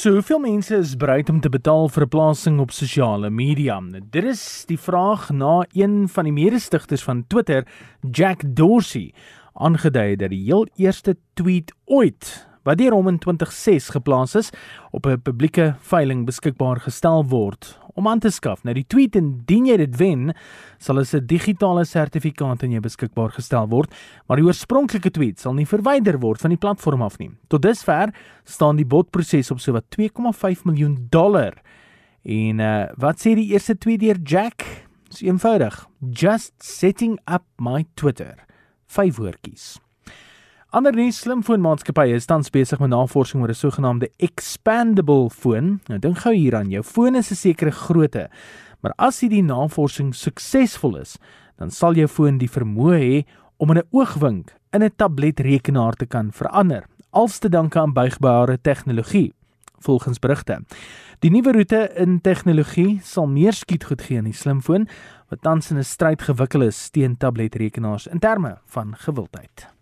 So hoeveel mense is bereid om te betaal vir 'n plasing op sosiale media? Dit is die vraag na een van die mede-stigters van Twitter, Jack Dorsey, aangedui dat die heel eerste tweet ooit wat deur hom in 2006 geplaas is, op 'n publieke veiling beskikbaar gestel word om aan te skaf. Nou die tweet indien jy dit wen, sal 'n digitale sertifikaat aan jou beskikbaar gestel word, maar die oorspronklike tweet sal nie verwyder word van die platform af nie. Tot dusver staan die botproses op sowat 2,5 miljoen dollar. En uh, wat sê die eerste tweet deur Jack? Dis eenvoudig. Just setting up my Twitter. Vyf woordjies. Ander nuus, slimfoonmaatskappye is tans besig met navorsing oor 'n sogenaamde expandable foon. Nou dink gou hieraan, jou foon is 'n sekere grootte, maar as hierdie navorsing suksesvol is, dan sal jou foon die vermoë hê om in 'n oogwink in 'n tabletrekenaar te kan verander, als te danke aan buigbare tegnologie, volgens berigte. Die nuwe roete in tegnologie sal meer skietgoed gee aan die slimfoon wat tans in 'n stryd gewikkeld is teen tabletrekenaars in terme van gewildheid.